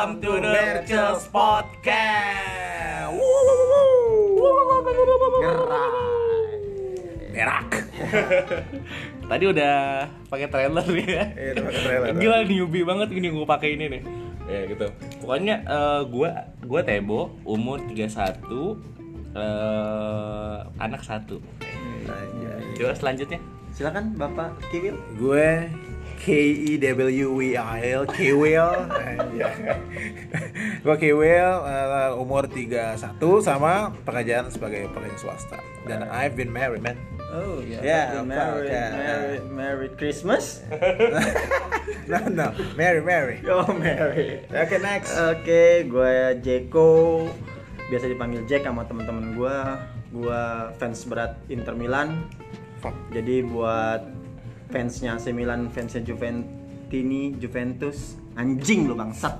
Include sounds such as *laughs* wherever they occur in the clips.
welcome to the Berchels Podcast. Berak. *laughs* Tadi udah pakai trailer ya. Iya, pakai trailer. Gila newbie banget ini gue pakai ini nih. Ya gitu. Pokoknya eh, gua gua Tebo, umur 31 eh anak satu. Coba selanjutnya. Silakan Bapak Kiwil. Gue K E W W I L Kiwil. Gue Kiwil eh, umur 31 sama pekerjaan sebagai pekerja swasta. Dan I've been married, man. Oh. Ya, Merry, oke. Merry, Merry Christmas. *laughs* No, no, Mary, Mary. *laughs* Oh Merry. Oke, next. Oke, gue Jeko. Biasa dipanggil Jack sama teman-teman gue. Gue fans berat Inter Milan. Jadi buat fansnya AC Milan, fansnya Juventini, Juventus, anjing lu bangsat.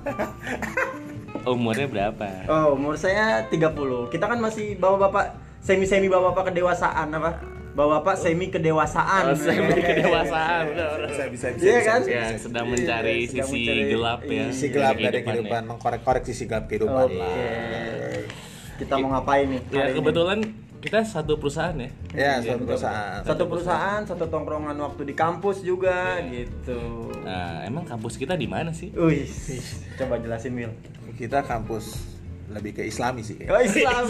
*laughs* Umurnya berapa? Oh, umur saya 30. Kita kan masih bawa-bapak semi-semi bawa-bapak kedewasaan apa? Bawa-bapak semi kedewasaan. Oh, semi *laughs* kedewasaan. Udah, udah. Bisa, bisa, bisa. Iya bisa, kan? bisa, Ya, sedang mencari Iya, sedang sisi mencari- gelap ya. Sisi gelap dari kehidupan, mengkorek-korek sisi gelap kehidupan Oke. lah. Kita mau ngapain nih? Ya, hari ini? Kita satu perusahaan ya. Ya, suatu perusahaan. satu perusahaan, satu tongkrongan waktu di kampus juga gitu. Nah, emang kampus kita di mana sih? Wih, coba jelasin Mil. Kita kampus lebih ke Islami sih. Oh Islam.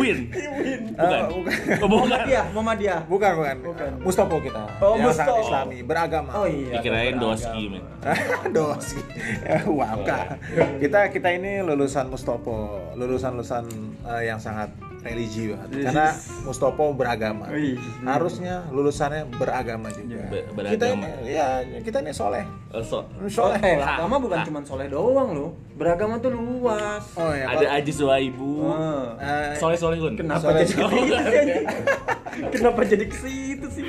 Uin. *laughs* Bukan. Oh, bukan. Oh, bukan. Muhammadiyah, Muhammadiyah. Bukan, bukan. Bukan. Mustopo kita. Oh, yang Mustopo. sangat Islami, beragama. Oh iya. Dikirain doski, men. Dosi. Wow, Kak. Kita kita ini lulusan Mustopo, lulusan-lulusan eh, yang sangat religi banget. Karena Mustopo beragama. Wih. Harusnya lulusannya beragama juga. Be- Kita beragama. ini ya kita ini soleh. Oh, so. Soleh. Eh, agama bukan cuma soleh doang loh. Beragama tuh luas. Oh ya. Ada Ajis ibu. Oh. Eh, Soleh solehun. Kenapa Soleh. jadi anjing? Kenapa jadi ke situ sih?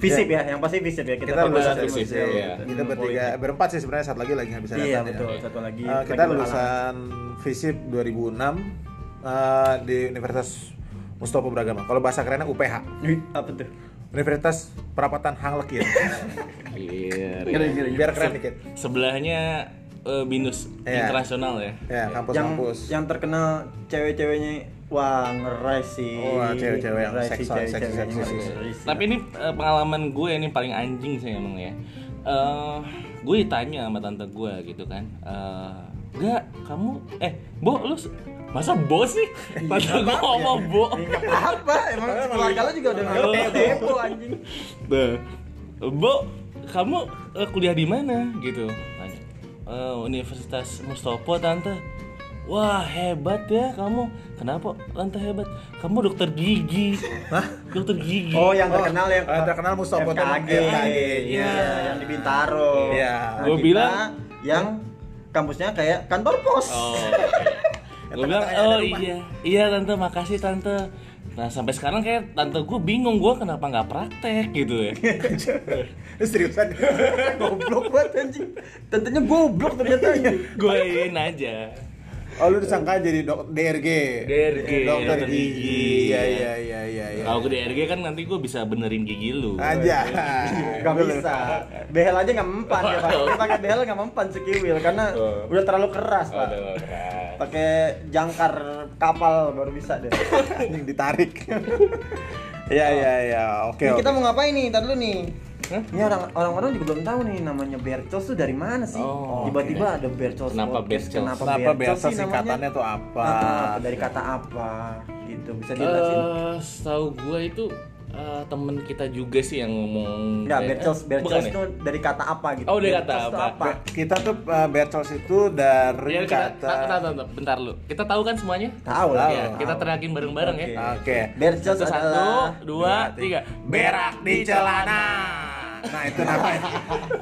Visip ya, yang pasti visip ya. kita lulusan Visip, visip. visip, iya. Kita bertiga berempat sih sebenarnya satu lagi lagi nggak bisa datang. Iya ya. betul, satu lagi. Lagi kita lulusan FISIP 2006 eh, di Universitas Mustopo Beragama. Kalau bahasa kerennya UPH. Wih, apa tuh? Universitas Perapatan Hang Lekir. *laughs* Iya. Biar keren dikit. Sebelahnya eh, Binus Iya. internasional ya. Ya, yang kampus-kampus. yang terkenal cewek-cewewnya wah ngeres sih. Wah, cewek-cewek yang seksual, cewek-ceweknya seksi, seksi, seksi. ngeres sih. Tapi ini eh, pengalaman gue ini paling anjing sih emang ya. Eh, gue ditanya sama tante gue gitu kan. Eh, Gak, kamu eh, Bo, lu masa Bo sih? Tante gue ngomong Bo. Nggak apa? Emang keluarga lo juga udah Oh. nggak depo anjing. Nah, Bo, kamu eh, kuliah di mana gitu? Tanya. "Eh, Universitas Mustopo tante. Wah hebat ya kamu. Kenapa tante hebat? Kamu dokter gigi. Hah? Dokter gigi. Oh, yang terkenal yang eh, terkenal Mustopo FKG. FKG. Iya, yang di Bintaro. Iya. Nah, Gua kita bilang- yang kampusnya kayak kantor pos. Oh. Gue bilang, oh iya, iya tante, makasih tante. Nah sampai sekarang kayak tante gue bingung gue kenapa nggak praktek gitu ya. *laughs* Seriusan. *laughs* goblok banget anjing. Tentunya goblok ternyata gue *laughs* iin aja. Oh, lu disangka jadi dok DRG. DRG, Dokter dokter gigi. gigi. Iya, iya, iya, iya, iya. Kalau ke DRG kan nanti gue bisa benerin gigi lu. Aja. Gak bisa. Behel aja nggak mempan ya pak. Pakai behel nggak mempan si Kiwil karena Oh. udah terlalu keras pak. Pakai jangkar kapal baru bisa deh. *laughs* Yang ditarik. Iya, *laughs* iya, iya. Oke, kita mau ngapain nih? Tadi dulu nih. Ini orang orang-orang juga belum tahu nih namanya Bercels tuh dari mana sih? Oh, Tiba-tiba ada Bercels. Kenapa. Bercels? Kenapa, Kenapa namanya? singkatannya tuh apa? Ah, dari kata apa? Gitu. Bisa dijelasin? Eh, setahu gue itu eh, temen kita juga sih yang ngomong. Enggak, Eh, Bercels, bukan Bercels ya? itu dari kata apa gitu? Oh, dari kata tuh apa? Kita tuh uh, Bertels itu dari Ya, kita, kata ta- ta- ta- ta- bentar lu. Kita tahu kan semuanya? Tahu lah. Ya, kita teriakin bareng-bareng Oke. ya. Oke. Bercels Satu, satu, adalah dua, tiga. Berak di celana. Nah, itu namanya.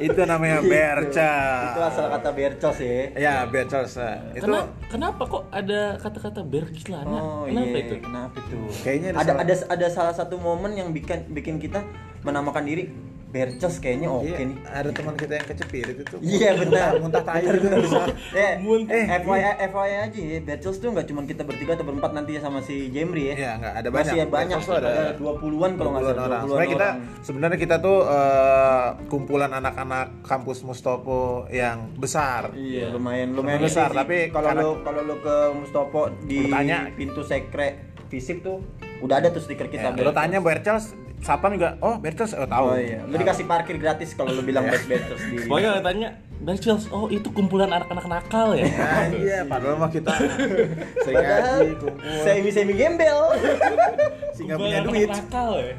itu namanya Gitu. Bercel. Itu asal kata Bercels ya. Ya, Bercels. eh. Itu Kena- kenapa kok ada kata-kata celana? Oh kenapa iya, itu? Kenapa itu? Kayaknya ada ada salah- ada ada salah satu momen yang bikin bikin kita menamakan diri Bercels kayaknya oke Iya, nih. ada teman kita yang kecepirit itu. Iya benar. Muntah tai gitu bisa. Eh, *laughs* Muntah. eh FYI, FYI aja ya, Bercels tuh nggak cuma kita bertiga atau berempat nanti sama si Jemri ya. Iya, nggak ada banyak. Masih ada banyak, Bercels tuh ada ada 20-an kalau nggak 20-an salah. orang. 20-an Sebenarnya kita sebenarnya kita tuh eh, kumpulan anak-anak kampus Mustopo yang besar. Iya, lumayan lumayan Besar, sih. tapi kalau lu kalau lu ke Mustopo di Bertanya. pintu sekre fisik tuh udah ada tuh stiker kita. Ya, lo tanya Bercels, Sapam juga, oh Bercels, oh tahu. Oh iya, lu dikasih parkir gratis kalau lu bilang best Bercels di. Pokoknya tanya Berchels, oh itu kumpulan anak-anak nakal ya? Iya, padahal mah kita *laughs* saya kumpul, semi semi gembel. *laughs* sehingga Kumpulan punya anak duit. nakal ya?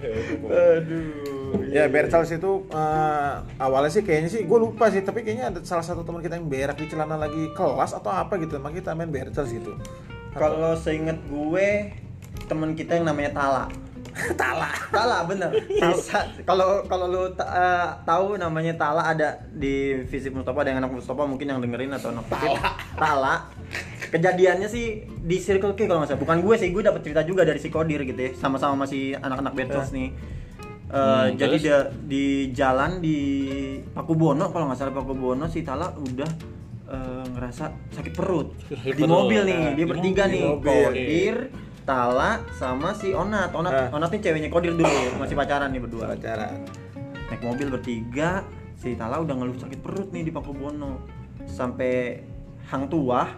Aduh. Ya Bertels itu eh, awalnya sih kayaknya sih gue lupa sih tapi kayaknya ada salah satu teman kita yang berak di celana lagi kelas atau apa gitu makanya kita main Bertels gitu. Kalau seinget gue teman kita yang namanya Tala. *laughs* Tala. Tala bener. Kalau kalau lu ta- eh, tahu namanya Tala ada di Visip Mustafa ada yang anak Mustafa mungkin yang dengerin atau anak Visip. Tala. Kejadiannya sih di Circle K kalau nggak salah. Bukan gue sih, gue dapet cerita juga dari si Kodir gitu ya. Sama-sama masih anak-anak Bertels nih. Eh, Hmm, jadi dia di jalan di Pakubono kalau nggak salah Pakubono si Tala udah eh, ngerasa sakit perut Sakit di perut. mobil nih Nah, dia di bertiga nih. Kodir Tala sama si Onat Onat Ah. Onat nih ceweknya Kodir dulu masih pacaran nih berdua Pacaran. naik mobil bertiga si Tala udah ngeluh sakit perut nih di Pakubono sampai hang tua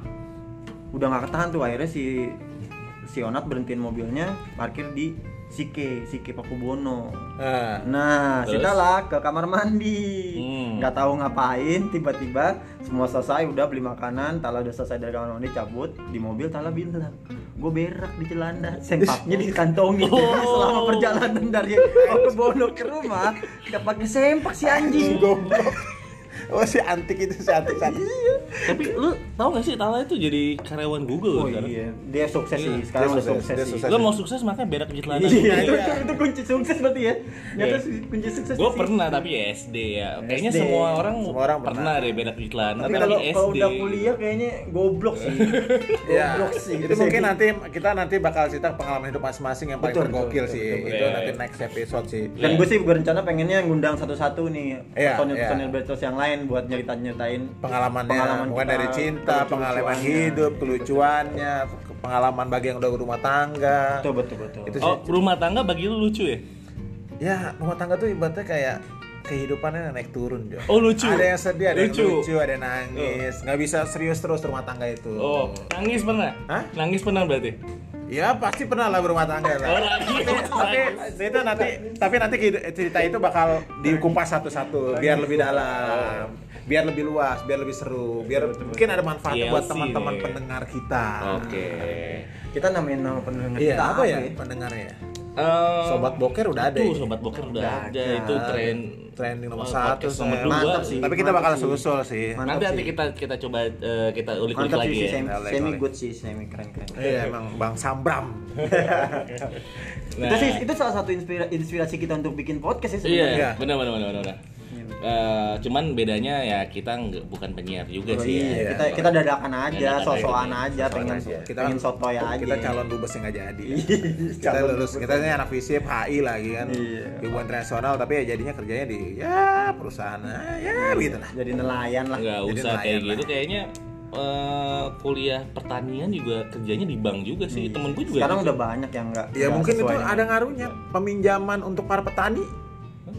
udah nggak ketahan tuh akhirnya si si Onat berhentiin mobilnya parkir di Sike Sike Pakubono Nah, Nah, Terus? Tala ke kamar mandi, Hmm. nggak tahu ngapain, tiba-tiba semua selesai, udah beli makanan, Tala udah selesai dari kamar mandi, cabut di mobil, Tala bilang, gue berak di celana, sempaknya dikantongin. *laughs* Oh. Selama perjalanan dari Pakubono ke rumah, nggak pakai sempak si anjing. *laughs* goblok. Oh si antik itu si antik si antik. Tapi lu tau gak sih Tala itu jadi karyawan Google Oh sekarang? iya, dia sukses Iya, sih, sekarang dia udah sukses, sukses, dia sih. sukses. Lo mau sukses makanya berak di celana. Iya, itu, itu, itu kunci sukses berarti ya. Nyata Iya. sih, kunci sukses Gue pernah tapi ya SD ya. Kayaknya SD. semua orang, Semua orang pernah. pernah. deh berak di celana. Tapi Tapi, kalau SD. kalau udah kuliah kayaknya goblok sih. *laughs* Goblok sih. itu mungkin nanti kita nanti bakal cerita pengalaman hidup masing-masing yang paling Betul, tergokil betul, sih. betul, betul. Itu Iya, nanti iya. next episode sih. Dan Iya. gue sih berencana pengennya ngundang satu-satu nih Iya, personil-personil iya. Bertos yang lain buat nyeritain-nyeritain pengalamannya Pengalaman bukan dari cinta, pengalaman hidup, kelucuannya, ke- pengalaman bagi yang udah rumah tangga. Betul betul betul. Itu Oh, rumah tangga bagi lu lucu ya? Ya, rumah tangga tuh ibaratnya kayak kehidupannya naik turun, Jo. Oh, lucu. Ada yang sedih, ada Lucu. yang lucu, ada yang nangis. Nggak bisa serius terus rumah tangga itu. Oh, nangis pernah? Hah? Nangis pernah berarti? Ya pasti pernah lah berumah tangga lah. Oh, nangis. tapi itu nanti tapi nanti cerita itu bakal dikupas satu-satu biar lebih dalam biar lebih luas biar lebih seru biar mungkin ada manfaatnya buat teman-teman pendengar kita Oke. Kita namain nama pendengar iya kita apa ya pendengarnya Eh, sobat boker udah ada Tuh, ya? sobat boker udah Udah ada. ada. Itu tren trending nomor Oh, satu nomor dua. Mantap sih. tapi kita Mantap bakal sih. susul sih Mantap Nanti nanti sih. kita kita coba eh, kita ulik-ulik lagi sih, ya. semi, semi good sih, semi keren keren. iya emang bang Sambram Nah, *laughs* Itu sih itu salah satu inspira- inspirasi kita untuk bikin podcast ya Iya, Iya. benar benar benar benar. Eh, cuman bedanya ya kita nggak bukan penyiar juga Oh, sih iya, ya. kita kita dadakan aja, sosokan aja. pengen aja. Kita pengen sotoy aja. kita calon dubes yang nggak jadi Iya, kita calon lulus kita ini anak visip HI lagi kan Iya. hubungan internasional tapi ya jadinya kerjanya di ya perusahaan ah, ya gitu lah Jadi nelayan lah. nggak usah kayak gitu kayaknya eh, kuliah pertanian juga kerjanya di bank juga sih temen gue juga Sekarang gitu. udah banyak yang enggak. ya mungkin itu ada ngaruhnya peminjaman untuk para petani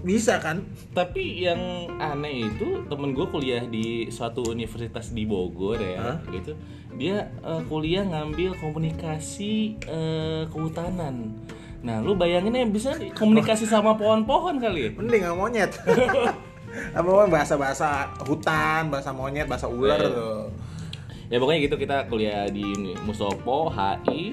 bisa kan? Tapi yang aneh itu temen gue kuliah di suatu universitas di Bogor ya gitu. Dia eh, kuliah ngambil komunikasi eh, kehutanan. Nah lu bayangin ya bisa *laughs* komunikasi sama pohon-pohon kali ya? Mending nggak monyet. *laughs* Apa namanya bahasa bahasa hutan bahasa monyet bahasa ular Iya. tuh. Ya pokoknya gitu kita kuliah di ini, Mustopo HI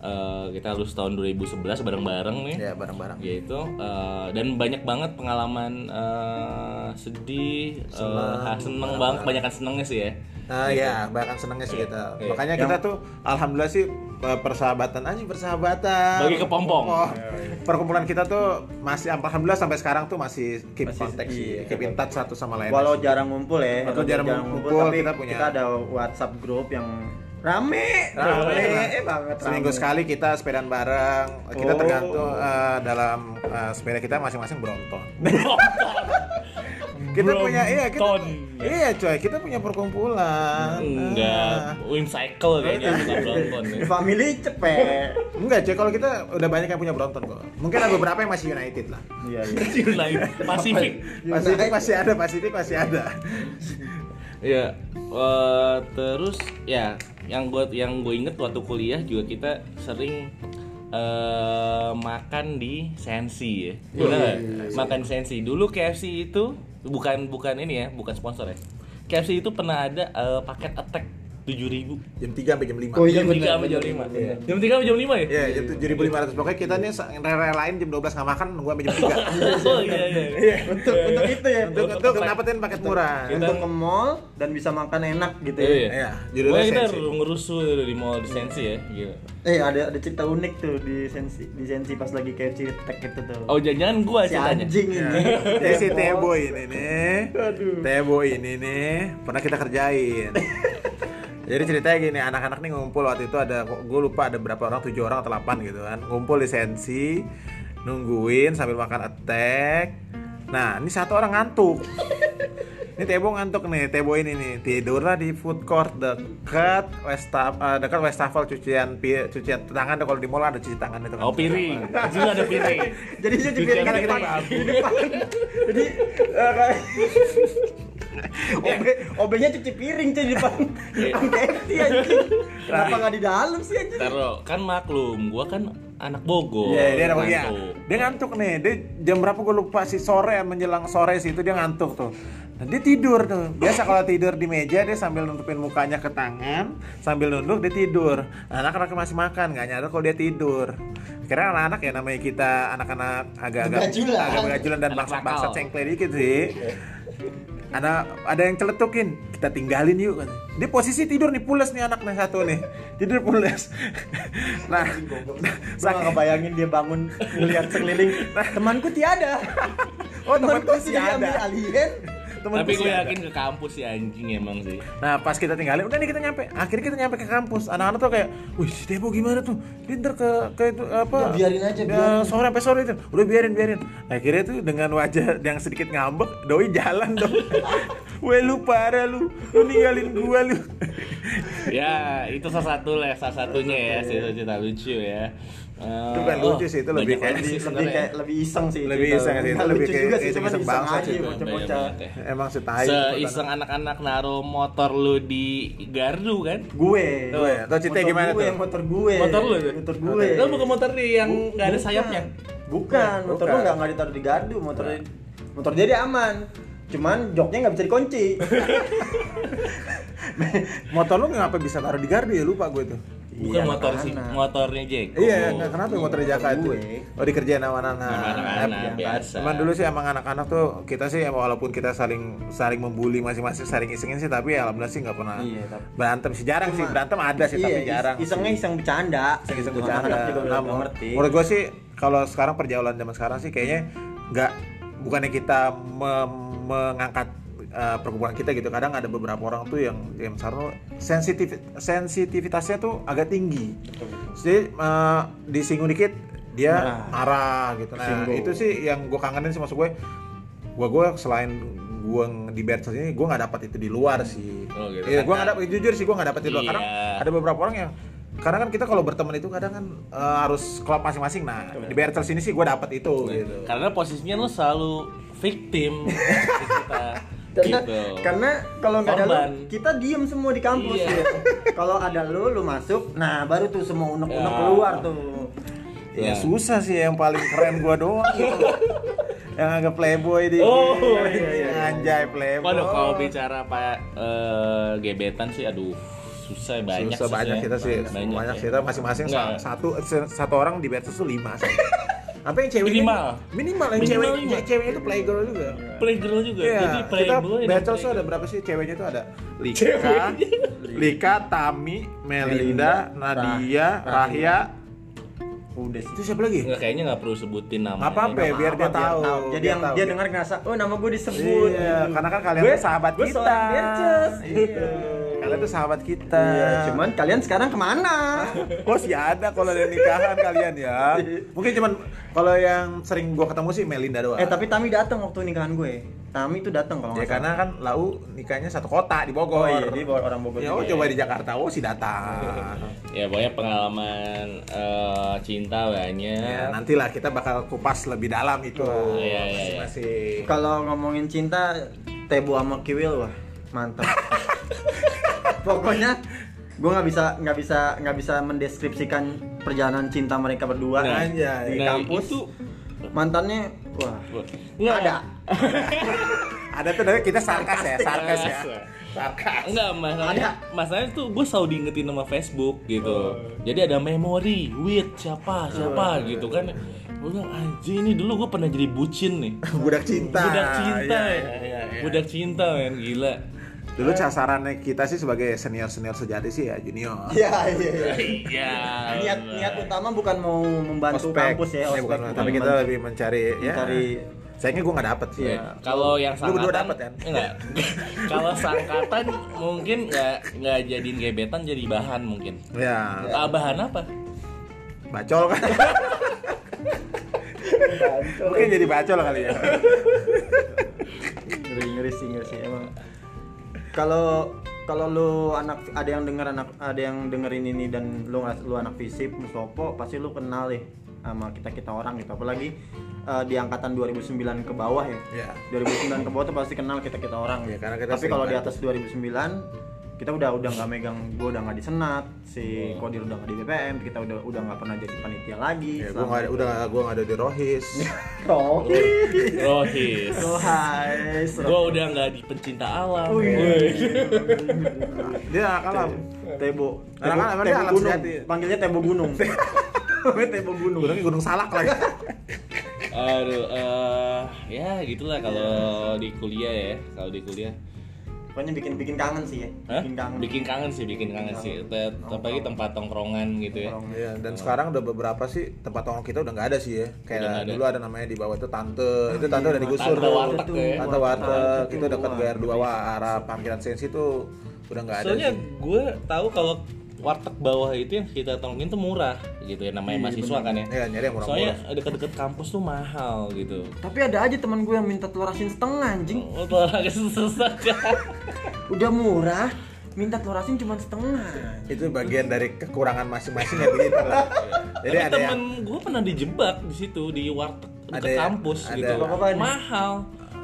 eh, kita lulus tahun 2011 bareng-bareng nih ya bareng-bareng gitu eh, dan banyak banget pengalaman eh, sedih Senang, ha- seneng banget kebanyakan senengnya sih ya Nah ya, bahkan senangnya sih kita. Iya. Makanya Yang- kita tuh alhamdulillah sih persahabatan aja persahabatan. Bagi kepompong. Oh, perkumpulan kita tuh masih alhamdulillah sampai sekarang tuh masih keep Masih- contact sih, iya. keep in touch satu sama lain. Walau jarang ngumpul ya, Walau jarang ngumpul, tapi kita punya- kita ada WhatsApp grup yang Rame, Rame. eh banget. Seminggu rame. sekali kita sepedaan bareng. Kita Oh. tergantung eh, dalam eh, sepeda kita masing-masing Brompton. kita punya iya kita Brompton. iya coy kita punya perkumpulan Enggak, win cycle kayaknya bukan *laughs* Brompton ya. Family cepet. enggak coy kalau kita udah banyak yang punya Brompton kok mungkin ada beberapa yang masih United lah Iya, iya. Lain Pasifik. Pasifik masih ada Pasifik masih ada Ya, eh, terus ya yang gue yang gue inget waktu kuliah juga kita sering eh, makan di Sensi ya. Benar nggak? Makan Sensi. Dulu KFC itu bukan bukan ini ya, bukan sponsor ya. KFC itu pernah ada eh, paket attack 7000 jam 3 sampai jam 5 Oh, iya, jam 3 benar, sampai jam benar, 5 benar. Jam 3 sampai jam 5 ya? Iya, jam 7500 pokoknya kita nih sa- rela-relain jam 12 nggak makan nunggu sampai jam 3 *laughs* Oh iya iya. Untuk untuk itu ya. untuk untuk dapetin paket murah Kita- Untuk ke mall dan bisa makan enak gitu ya. Iya. Iya, judulnya kita ngerusuh di mall di Sensi ya, gila. Eh ada ada cerita unik tuh di sensi di sensi pas lagi KFC tag itu tuh. Oh jangan-jangan gua si ceritanya. anjing Ya. ini. Si Tebo ini nih, Tebo ini nih pernah kita kerjain. *laughs* Jadi ceritanya gini, anak-anak nih ngumpul waktu itu ada, gue lupa ada berapa orang, tujuh orang atau delapan gitu kan, ngumpul di sensi, nungguin sambil makan attack. Nah, ini satu orang ngantuk. Ini Tebo ngantuk nih, Tebo ini nih tidur lah di food court dekat Westaf, eh, dekat Westafel cucian pi- cucian tangan deh kalau di mall ada cuci tangan itu kan. Oh piring. Sini ada piring. Jadi Cucian piring kan depan. Jadi kayak OB OB-nya cuci piring cuy di depan. KFC anjing. Kenapa nggak di dalam sih anjing? Taruh, kan maklum, gua kan anak Bogor. Iya, dia ngantuk. Ya. Dia ngantuk nih. Dia jam berapa gue lupa sih sore menjelang sore sih itu dia ngantuk tuh. Nah, dia tidur tuh. Biasa kalau tidur di meja dia sambil nutupin mukanya ke tangan, sambil nunduk dia tidur. Anak-anak masih makan, nggak nyadar kalau dia tidur. Kira anak-anak ya namanya kita anak-anak agak-agak Begajulan. agak begajulan dan bangsa-bangsa cengkle dikit sih. Ada ada yang celetukin kita tinggalin yuk dia posisi tidur nih pules nih anak nih satu nih tidur pules *laughs* nah Gue nggak kebayangin dia bangun ngeliat sekeliling. Temanku tiada. oh temanku sih sudah diambil ada alien. Temanku Tapi gue ada. yakin ke kampus si anjing emang sih. Nah pas kita tinggalin, udah nih kita nyampe. Akhirnya kita nyampe ke kampus. Anak-anak tuh kayak, wih si Tebo gimana tuh? Dia ntar ke ke itu apa? Udah, biarin aja, Ya, biarin. Sore sampai sore itu. Udah biarin biarin. Akhirnya tuh dengan wajah yang sedikit ngambek, doi jalan dong. *laughs* Weh lu parah lu, lu ninggalin gua lu. *laughs* ya, itu salah satu lah, salah satunya ya, cerita-cerita lucu ya. Eh, Itu bukan lucu sih, itu lebih kayak banget sih Lebih kayak lebih iseng sih. Lebih iseng sih, itu Nggak lebih kayak iseng bangsa aja sih itu. bocah-bocah. Emang setai. Seiseng anak-anak naruh motor lu di gardu kan? Gue. Gue, tau ceritanya Motor gimana gue, tuh? Motor gue. Motor lu? Motor gue. Lu bukan motor nih yang nggak ada sayapnya? Bukan, motor lu nggak nggak ditaruh di gardu, motor motor dia dia aman. Cuman joknya nggak bisa dikunci. *laughs* *laughs* Motor lu ngapa bisa taruh di gardu ya lupa gue tuh. Bukan Iya, motor sih, motornya Jack. Iya, nggak kenapa ya motor Jaka itu? Oh dikerjain sama anak-anak. Eh, biasa. Cuman dulu sih emang anak-anak tuh kita sih emang walaupun kita saling saling membuli masing-masing saling isengin sih tapi ya alhamdulillah sih nggak pernah Iya, tapi- berantem sih jarang sih berantem ada sih tapi Iya, jarang. is- Isengnya iseng bercanda. iseng bercanda. Nah, menurut- ngerti. Menurut gue sih kalau sekarang perjalanan zaman sekarang sih kayaknya nggak bukannya kita mengangkat uh, perkumpulan kita gitu. Kadang ada beberapa orang tuh yang yang misalnya sensitif sensitivitasnya tuh agak tinggi. Jadi uh, disinggung dikit dia Marah. marah gitu. Nah Singgung. itu sih yang gue kangenin sih maksud gue gue gue selain gue di Bertel ini gue nggak dapat itu di luar sih. Oh, gitu. Iya, gue nggak dapat jujur sih gue nggak dapat di luar karena Iya. ada beberapa orang yang karena kan kita kalau berteman itu kadang kan uh, harus klub masing-masing. Nah di Bertel sini sih gue dapat itu gitu. Karena posisinya lu selalu victim *laughs* kita. Karena gitu. karena kalau nggak ada lu kita diem semua di kampus Iya. ya *laughs* kalau ada lu lu masuk nah baru tuh semua unek-unek Ya. keluar tuh ya Ya. susah sih yang paling keren gue doang gitu *laughs* yang agak playboy di Oh, iya, iya. anjay playboy Waduh kalau bicara pak eh, gebetan sih, aduh susah banyak susah banyak kita sih banyak, banyak, ya. kita masing-masing satu satu orang di Bertel tuh lima sih. *laughs* apa yang cewek Minimal. minimal yang Minimal cewek lima. ceweknya itu playgirl juga Playgirl juga. Iya, Jadi kita playboy dan Bertel tuh ada berapa sih ceweknya tuh ada Lika, Lika, Tami, Melinda, Nadia, Rahya, udah sih itu siapa lagi? Nggak, kayaknya nggak perlu sebutin nama. Nggak apa-apa ya, biar dia tahu. jadi biar yang tahu. dia dengar ngerasa oh nama gue disebut Iya, karena kan kalian Gue- sahabat gue kita. Berces. Iya. Kalian tuh sahabat kita. Iya, cuman kalian sekarang ke mana? *laughs* Oh sih ada kalau ada nikahan kalian ya. *laughs* Mungkin cuman kalau yang sering gua ketemu sih Melinda doang. eh tapi Tami datang waktu nikahan gue. Tami tuh datang kalau ya karena kan Lau nikahnya satu kota di Oh Bogor. iya, dia bawa orang Bogor. Ya, oh juga. coba di Jakarta, oh sih datang. *laughs* Ya pokoknya pengalaman eh, cinta banyak. ya, nantilah kita bakal kupas lebih dalam itu. Iya, iya, iya. Masing-masing. Kalau ngomongin cinta, Tebu sama Kiwil wah mantap. Pokoknya gue nggak bisa nggak bisa nggak bisa mendeskripsikan perjalanan cinta mereka berdua Nah, Anjay. di nah, kampus. itu Mantannya wah Nggak. ada. *laughs* Ada tuh dari kita sarkas ya, sarkas ya. Sarkas. Enggak, masalahnya, masalahnya tuh gue selalu diingetin sama Facebook gitu. Jadi ada memori, with siapa, siapa gitu kan. Gue bilang anjing ini dulu gue pernah jadi bucin nih. *laughs* Budak cinta. Budak cinta ya. iya, iya, iya. Budak cinta men, gila. Dulu sasarannya kita sih sebagai senior-senior sejati sih ya junior. Iya iya. iya. Iya. niat niat utama bukan mau membantu Ospek. kampus ya, Eh, ospek, bukan, bukan tapi kita lebih mencari ya. Mencari Sayangnya gue nggak dapet sih. Iya. Kalau yang Lu berdua sangkatan dapet, kan? Enggak. *laughs* Kalau sangkatan mungkin nggak nggak jadiin gebetan jadi bahan mungkin. Ya, Ah, bahan apa? bacol kan. Mungkin jadi bacol kali ya. ngeri ngeri sih ngeri sih emang kalau kalau lu anak ada yang denger anak ada yang dengerin ini dan lu lu anak fisip mustopo pasti lu kenal deh sama kita kita orang gitu. Apalagi eh, di angkatan 2009 ke bawah ya. Iya. 2009 ke bawah tuh pasti kenal kita kita orang. Iya, karena kita tapi kalau di atas 2009 kita udah udah nggak megang gua udah nggak di senat si kodir udah nggak di BPM kita udah udah nggak pernah jadi panitia lagi Ya, gue nggak udah gue nggak ada di Rohis. Oh. *laughs* Rohis. Oh, hai, Gue udah nggak di pencinta alam. Wih. Woi. Dia kalam. Tebo. Anak-anak emang dia anak Gunung. sejati. Panggilnya Tebo Gunung. *laughs* Tebo Gunung. Gunungnya Gunung Salak lagi. Aduh, eh ya gitulah kalau di kuliah ya, kalau di kuliah. Pokoknya bikin bikin kangen sih ya. Hah? Bikin kangen. Bikin kangen sih, bikin kangen sih. Te- Apalagi tempat tongkrongan gitu ya. Iya, dan sekarang udah beberapa sih tempat tongkrong kita udah nggak ada sih ya. Kayak ada. dulu ada namanya di bawah itu tante. itu tante udah digusur. Tante tuh. warteg ya. Tante warteg itu dekat GR2 wah arah parkiran sensi tuh udah nggak ada. Soalnya gue tahu kalau warteg bawah itu yang kita tongkrongin tuh murah gitu ya namanya mahasiswa kan ya. Iya, nyari yang Soalnya murah-murah. deket-deket kampus tuh mahal gitu. Tapi ada aja teman gue yang minta telur asin setengah anjing. Oh, tuh agak susah Udah murah, minta telur asin cuma setengah. Itu bagian dari kekurangan masing-masing ya begitu lah. Jadi Tapi ada temen yang gue pernah dijebak di situ di warteg Ada dekat yang- kampus ada- gitu. Apa-apaan? Mahal.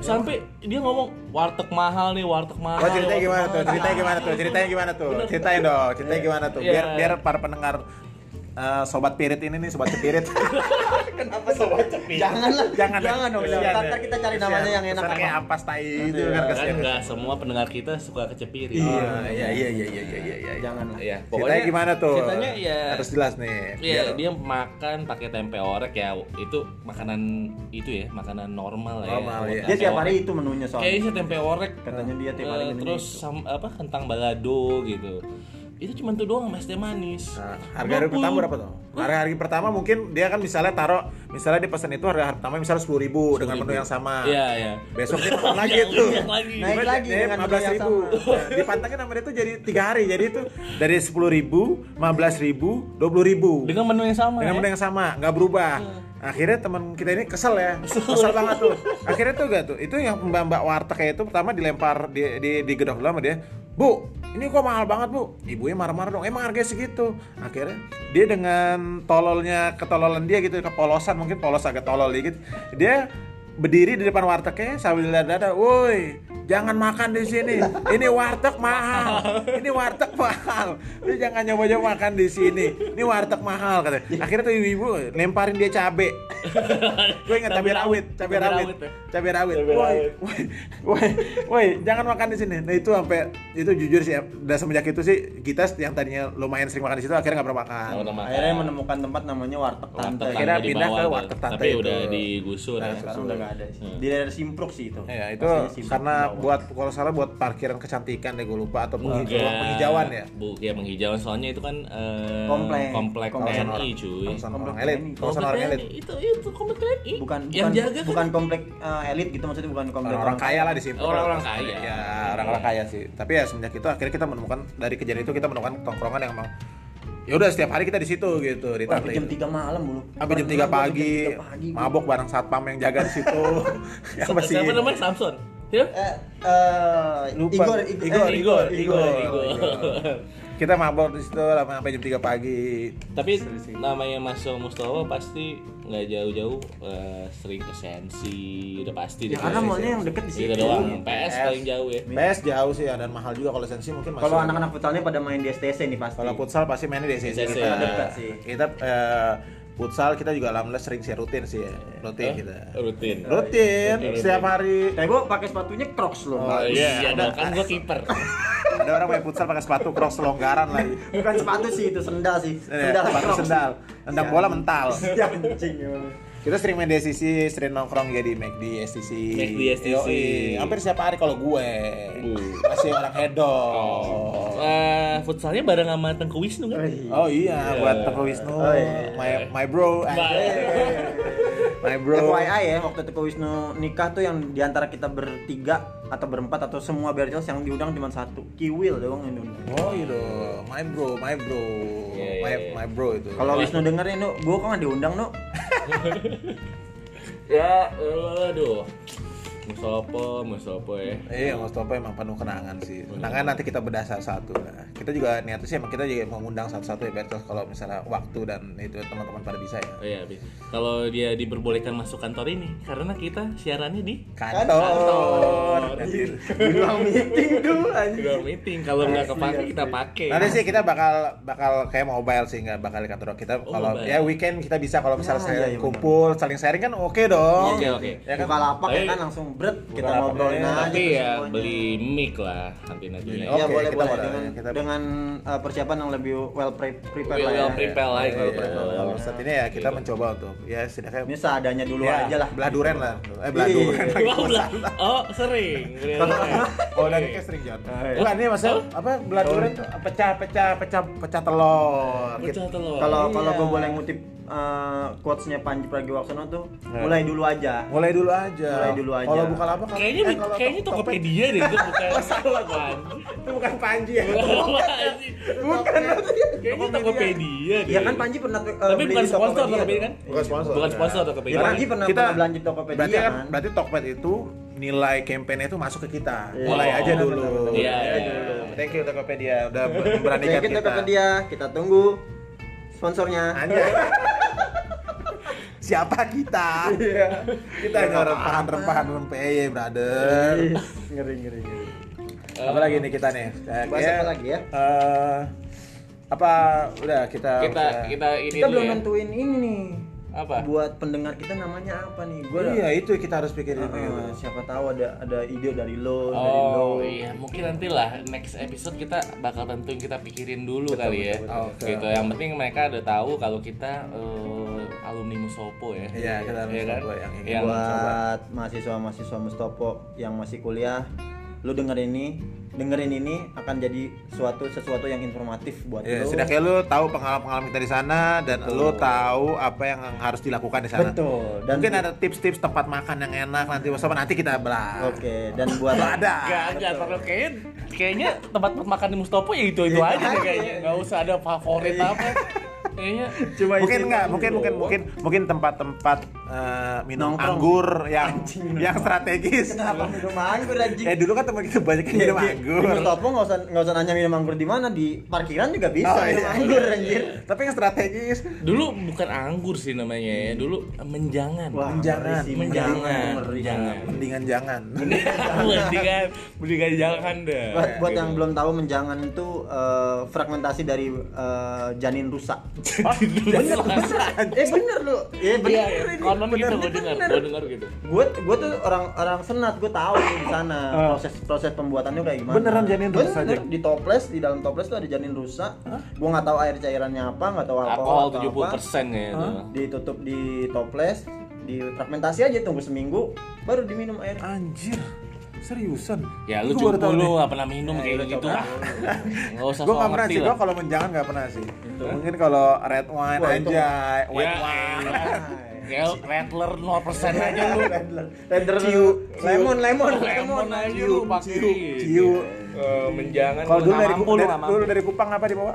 Sampai dia ngomong warteg mahal nih, warteg mahal. Oh ceritanya gimana mahal." tuh? Ceritanya gimana tuh? Ceritanya gimana tuh? Ceritain dong, ceritanya gimana tuh? Iya. Biar biar para pendengar eh, sobat pirit ini nih, sobat cepirit. *laughs* Kenapa sobat cepit? Janganlah, Jangan, jangan dong. kesian Ntar ya. ntar kita cari namanya yang enak. Kayak apa. ampas tai itu kan enggak semua pendengar kita suka kecepiri. Iya, iya, iya, iya, iya, iya, iya. Janganlah. Iya, Ceritanya gimana tuh? Ceritanya ya harus jelas nih. Iya, dia makan pakai tempe orek ya. Itu makanan itu ya, makanan normal lah Normal, ya. iya. Dia tiap hari itu menunya soalnya. Kayaknya sih tempe orek. Katanya dia tiap hari Eh, menunya terus apa kentang balado gitu. Itu cuma tuh doang sama es teh manis. Nah, harga hari pertama berapa tuh? Harga hari pertama mungkin dia kan misalnya taruh, misalnya di pesan itu harga hari pertama misalnya sepuluh ribu dengan menu yang sama. Iya, iya. Besok dia turun lagi Yang tuh. Naik lagi dengan lima belas ribu. Nah, dipantengin sama dia tuh jadi tiga hari. Jadi itu dari sepuluh ribu, lima belas ribu, dua puluh ribu. Dengan menu yang sama. dengan ya? menu yang sama nggak berubah akhirnya teman kita ini kesel ya kesel banget tuh akhirnya tuh gak tuh itu yang mbak mbak warteg kayak itu pertama dilempar di di, di gedok dulu sama dia bu ini kok mahal banget bu? Ibunya marah-marah dong. Emang harganya segitu. Akhirnya dia dengan tololnya ketololan dia gitu kepolosan mungkin polos agak tolol dikit dia berdiri di depan wartegnya sambil dada. Woi jangan makan di sini. Ini warteg mahal. Ini warteg mahal. Lu jangan nyoba-nyoba makan di sini. Ini warteg mahal katanya. Akhirnya tuh ibu-ibu lemparin dia cabe. Gue ingat cabe rawit cabe Cabai rawit. ya? Cabai woi rawit. woi woi woi jangan makan di sini. Nah itu sampai itu jujur sih udah semenjak itu sih kita yang tadinya lumayan sering makan di situ akhirnya nggak pernah makan Nggak pernah makan. Akhirnya menemukan tempat namanya warteg tante. Warteg Akhirnya tante di pindah ke warteg tante Tapi itu. udah digusur Nah, ya. Sekarang udah nggak ada sih. Hmm. Di daerah Simpruk sih itu. Ya itu Simpruk karena buat kalau salah buat parkiran kecantikan deh gue lupa atau penghijauan, penghijauan ya. Bu, ya penghijauan soalnya itu kan eh, Komplek. komplek Komplek TNI cuy. Kawasan Komplek orang elit, Komplek orang TNI, elit. Itu itu komplek TNI. bukan yang bukan, jaga kan bukan komplek eh, elit gitu maksudnya bukan komplek orang-orang kaya lah di situ Orang-orang kaya. ya orang-orang kaya sih tapi ya semenjak itu akhirnya kita menemukan dari kejadian itu kita menemukan tongkrongan yang emang ya udah setiap hari kita di situ gitu di Wah, sampai jam 3 malam dulu. sampai jam 3 pagi, mabok bareng satpam yang jaga di situ *laughs* *laughs* yang masih Siapa namanya Samson? Ya? Eh, eh, lupa Igor, Igor, Igor, Igor, Igor, Igor. Kita mabok di situ lama sampai jam 3 pagi Tapi namanya Mas Mustafa pasti nggak jauh-jauh eh, sering ke Sensi, udah pasti Ya, karena maunya yang deket di Itu situ. doang. Iya. PS paling jauh ya. PS jauh sih ya dan mahal juga kalau sensi mungkin masih Kalau anak-anak futsalnya pada main di STC nih pasti. Kalau futsal pasti mainnya di. SCC, Kita, ya. Dekat sih. kita eh, futsal kita juga alhamdulillah sering sih rutin sih ya. Rutin Eh, kita. Rutin. Rutin Rutin. setiap hari. Tebo pakai sepatunya Crocs loh. Oh, iya, Iya, ada- kan gua kiper. Ada orang main futsal pakai sepatu crocs longgaran lagi. Bukan sepatu sih itu sendal sih. Eh, Sendal sepatu sendal. Tendang bola mental. *laughs* Ya anjing. Kita sering main di SCC, sering nongkrong ya di McD SCC. McD SCC. Yoi. Hampir setiap hari kalau gue. Masih orang hedon. Oh. Eh, futsalnya bareng sama Tengku Wisnu kan? Oh iya, buat Teko Wisnu, Oh, iya. my my bro, my bro. *laughs* FYI ya, waktu Teko Wisnu nikah tuh yang di antara kita bertiga atau berempat atau semua Berjels yang diundang cuma satu, Kiwil doang yang diundang. Oh iya dong, my bro, my bro, iya, my iya. my bro itu. Kalau Wisnu dengerin, nu, gua kok nggak diundang, nu? *laughs* Ya, aduh. Musopo, Musopo ya. Iya, Mustafa emang penuh kenangan sih. Kenangan nanti kita bedah satu-satu. Nah, kita juga niatnya sih emang kita juga mau ngundang satu-satu ya Bertos kalau misalnya waktu dan itu teman-teman pada bisa ya. Oh iya, Bi. kalau dia diperbolehkan masuk kantor ini karena kita siarannya di Kantor. Nanti, Bilang meeting tuh anjing. Udah meeting. Kalau nggak kepake kita pakai. nanti sih kita bakal bakal kayak mobile sih nggak bakal di kantor kita. Oh, Kalau mobile. ya weekend kita bisa kalau misalnya Ya, saya iya, iya, kumpul saling sharing kan oke dong. Oke, oke. Ya kan? Buka lapak ya kan langsung bret kita ngobrolin ya. aja. Tapi ya semuanya. beli mic lah nanti nanti. Beli- Iya Oke, boleh kita boleh dengan Kita- dengan uh, persiapan yang lebih well pre- prepared lah ya. Well prepared lah. Iya, gitu. iya. Kalau saat ini ya kita Gitu. mencoba untuk ya setidaknya Ini seadanya dulu ya, aja lah. belah duren lah. Eh belah Iya. *laughs* duren. Oh, sering. *laughs* Oh dari sering John. Ah, iya. Bukan ini maksudnya apa belah duren tuh pecah pecah pecah pecah telur. Gitu. Pecah telur. Kalau kalau Iya. gue boleh ngutip uh, quotes-nya Panji Pragiwaksono tuh, Iya. mulai dulu aja. Mulai dulu aja. Mulai dulu aja. Kalau buka lapak kan- Kayaknya eh, kayaknya Tokopedia deh itu bukan. *laughs* salah gua. Panji. Itu bukan Panji ya. *laughs* Bukan. Kayaknya Tokopedia deh. Ya kan Panji pernah uh, Tapi beli bukan di sponsor Tokopedia Tokopedia kan? Bukan sponsor. Bukan sponsor Ya, Tokopedia. Panji pernah kita pernah belanja di Tokopedia berarti kan, kan. berarti Tokped itu nilai campaign-nya itu masuk ke kita. Iya. Mulai aja benar, dulu. Iya, iya. dulu. Thank you Tokopedia udah memberanikan Oke, kita. kita Tokopedia, kita tunggu sponsornya. Anjay. Siapa kita? Iya. kita hanya rempahan-rempahan rempeye, brother. Ngeri ngeri ngeri. Apa lagi nih kita nih? Eh, Bahas apa lagi ya? eh, apa udah kita Kita bisa- kita ini Kita belum ya. nentuin ini nih. Apa? Buat pendengar kita namanya apa nih? Gua iya itu kita harus pikirin Uh, siapa tahu ada ada ide dari lo, dari lo. Oh iya, mungkin nanti lah next episode kita bakal tentuin kita pikirin dulu Betul, kali ya. betul, betul, betul. Gitu. Yang penting mereka udah tahu kalau kita eh, alumni Musopo ya. Iya, kita alumni Iya kan? Yang ingin Yang buat mahasiswa-mahasiswa Mustopo yang masih kuliah, lu dengerin ini, dengerin ini akan jadi suatu sesuatu yang informatif buat Ya, lu. setidaknya lu tahu pengalaman-pengalaman kita di sana dan lu tahu apa yang harus dilakukan di sana. Betul. Dan Mungkin ada tips-tips tempat makan yang enak nanti bersama nanti kita belah. Oke, dan buat ada. Gak, gak, terlalu kayaknya, kayaknya tempat makan di Mustopo ya itu itu Iya, aja deh kayaknya. Gak usah ada favorit Iya. apa. Kayaknya cuma mungkin enggak, doang. mungkin mungkin mungkin mungkin tempat-tempat eh, minum Nongkrong. anggur yang yang strategis. Kenapa minum anggur anjing? Eh dulu kan teman kita banyak yang minum Di- anggur. Di Mustopo nggak usah nggak usah nanya minum anggur di mana di parkiran juga bisa Oh, minum iya. anggur anjir. Tapi yang strategis. dulu bukan anggur sih namanya ya. Dulu menjangan. Wah, Menjangan, menjangan, menjangan. Mendingan jangan. mendingan *laughs* mendingan jangan dah. Buat, buat Gitu. yang belum tahu menjangan itu eh, fragmentasi dari eh, janin rusak. *laughs* bener eh bener lu. Eh bener. Konon gitu gue dengar, gue dengar gitu. Gue gue tuh orang orang senat gue tahu tuh di sana proses proses pembuatannya kayak gimana. Beneran janin rusak, Bener, Jack? di toples di dalam toples tuh ada janin rusak. Gue nggak tahu air cairannya apa, nggak tahu alkohol, 70 apa. persen kayaknya. Ditutup di toples, di fragmentasi aja tunggu seminggu baru diminum air. Anjir. Seriusan? Ya lu Gua baru cukup nih. nggak pernah minum Ya, kayak lu gitu ah. Enggak *laughs* usah Gue sok gak pernah ngerti sih, lah. gue kalau menjangan gak pernah sih Mungkin kalau red wine Wah, itu- aja, white Ya, wine *laughs* elah. Ya, Rattler 0% aja lu. Render Ciu, lemon, lemon, Lemon aja lu pakai. ciu, ciu. Eh, menjangan Kalau lu dulu dari, dulu dari Kupang apa dibawa?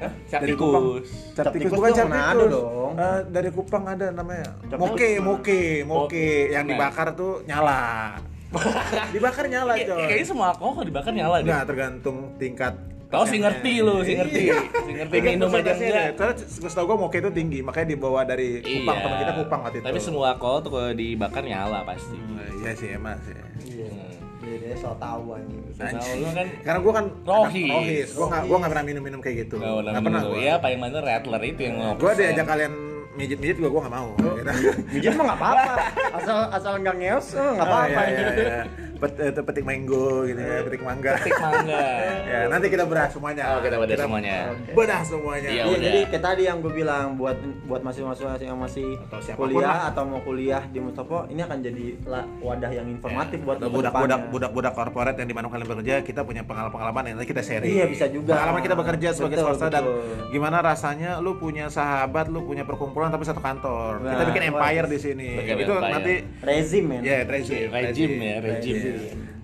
Hah? Cap Dari Kupang. tikus. Cap Cap tikus bukan cap tikus. dong. Eh, dari Kupang ada namanya. Cap Moke, moke, moke yang Nah. dibakar tuh nyala. *laughs* dibakar nyala, Kayak- coy. Kayaknya semua alkohol kalau dibakar nyala deh. Enggak, tergantung tingkat Tahu sih ngerti lu, sih ngerti. Iya. Si ngerti minum aja enggak. deh. Soalnya gue tau gue moke itu tinggi, makanya dibawa dari Kupang, Iya. teman kita Kupang waktu itu. Tapi semua alkohol tuh kalau dibakar nyala pasti. Nah, iya sih emang sih. Hmm. Iya, dia so tahu anjing. Tahu lu kan Karena gue kan Rohis. rohis, gue nggak gue nggak pernah minum-minum kayak gitu. Nggak pernah. Iya, paling mana Rattler itu yang mau. Gue diajak kalian mijit-mijit gue gue nggak mau. Gitu. Mijit mah nggak apa-apa. Asal asal nggak ngeos, eh, Oh, apa-apa. iya, iya, iya. Pet, itu petik mango gitu ya, petik mangga. Petik mangga. *laughs* ya, nanti kita bedah semuanya. Oh, kita bedah semuanya. Bedah semuanya. Iya, Iya, udah. jadi kayak tadi yang gue bilang buat buat mahasiswa yang masih Atau kuliah lah. atau mau kuliah di Mustopo ini akan jadi lah wadah yang informatif buat lu ke budak-budak budak-budak korporat yang di mana kalian bekerja, kita punya pengalaman-pengalaman yang nanti kita sharing. Iya, bisa juga. Pengalaman kita bekerja sebagai Betul, swasta dan gimana rasanya lu punya sahabat, lu punya perkumpulan tapi satu kantor. kita Nah, bikin wah. empire di sini. Bikin itu empire. nanti rezim men. ya rezim, Rejim ya, rejim.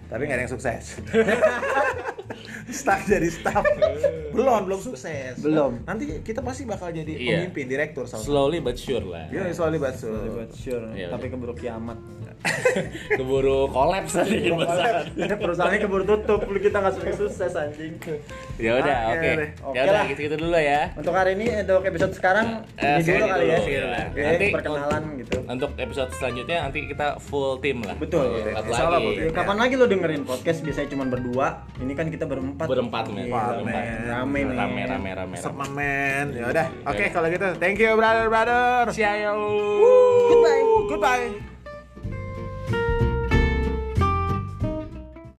Tapi nggak ada yang sukses. *laughs* staff jadi staff. belum, belum sukses. Belum. Nanti kita pasti bakal jadi Iya. pemimpin, direktur satu. Slowly but sure lah. Iya, slowly but surely. Buat sure, Iya, tapi keburu kiamat. *laughs* Keburu kolaps tadi perusahaan. Perusahaannya keburu tutup, lu kita nggak sukses sukses anjing. Ya udah, Oke oke. deh. Oke Ya udah, lah. gitu-gitu dulu ya. Untuk hari ini untuk episode sekarang Eh, ini dulu kali ya. dulu, iya lah. Oke, Nanti- perkenalan gitu. Untuk episode selanjutnya nanti kita full tim lah. Betul. Ya, kapan lagi lo dengerin podcast biasanya cuma berdua, ini kan kita berempat. Berempat, men. Iya. Rame. Rame, rame, rame. Sama men. Ya udah. Oke, kalau gitu thank you brother brother. Ciao. Goodbye. Goodbye.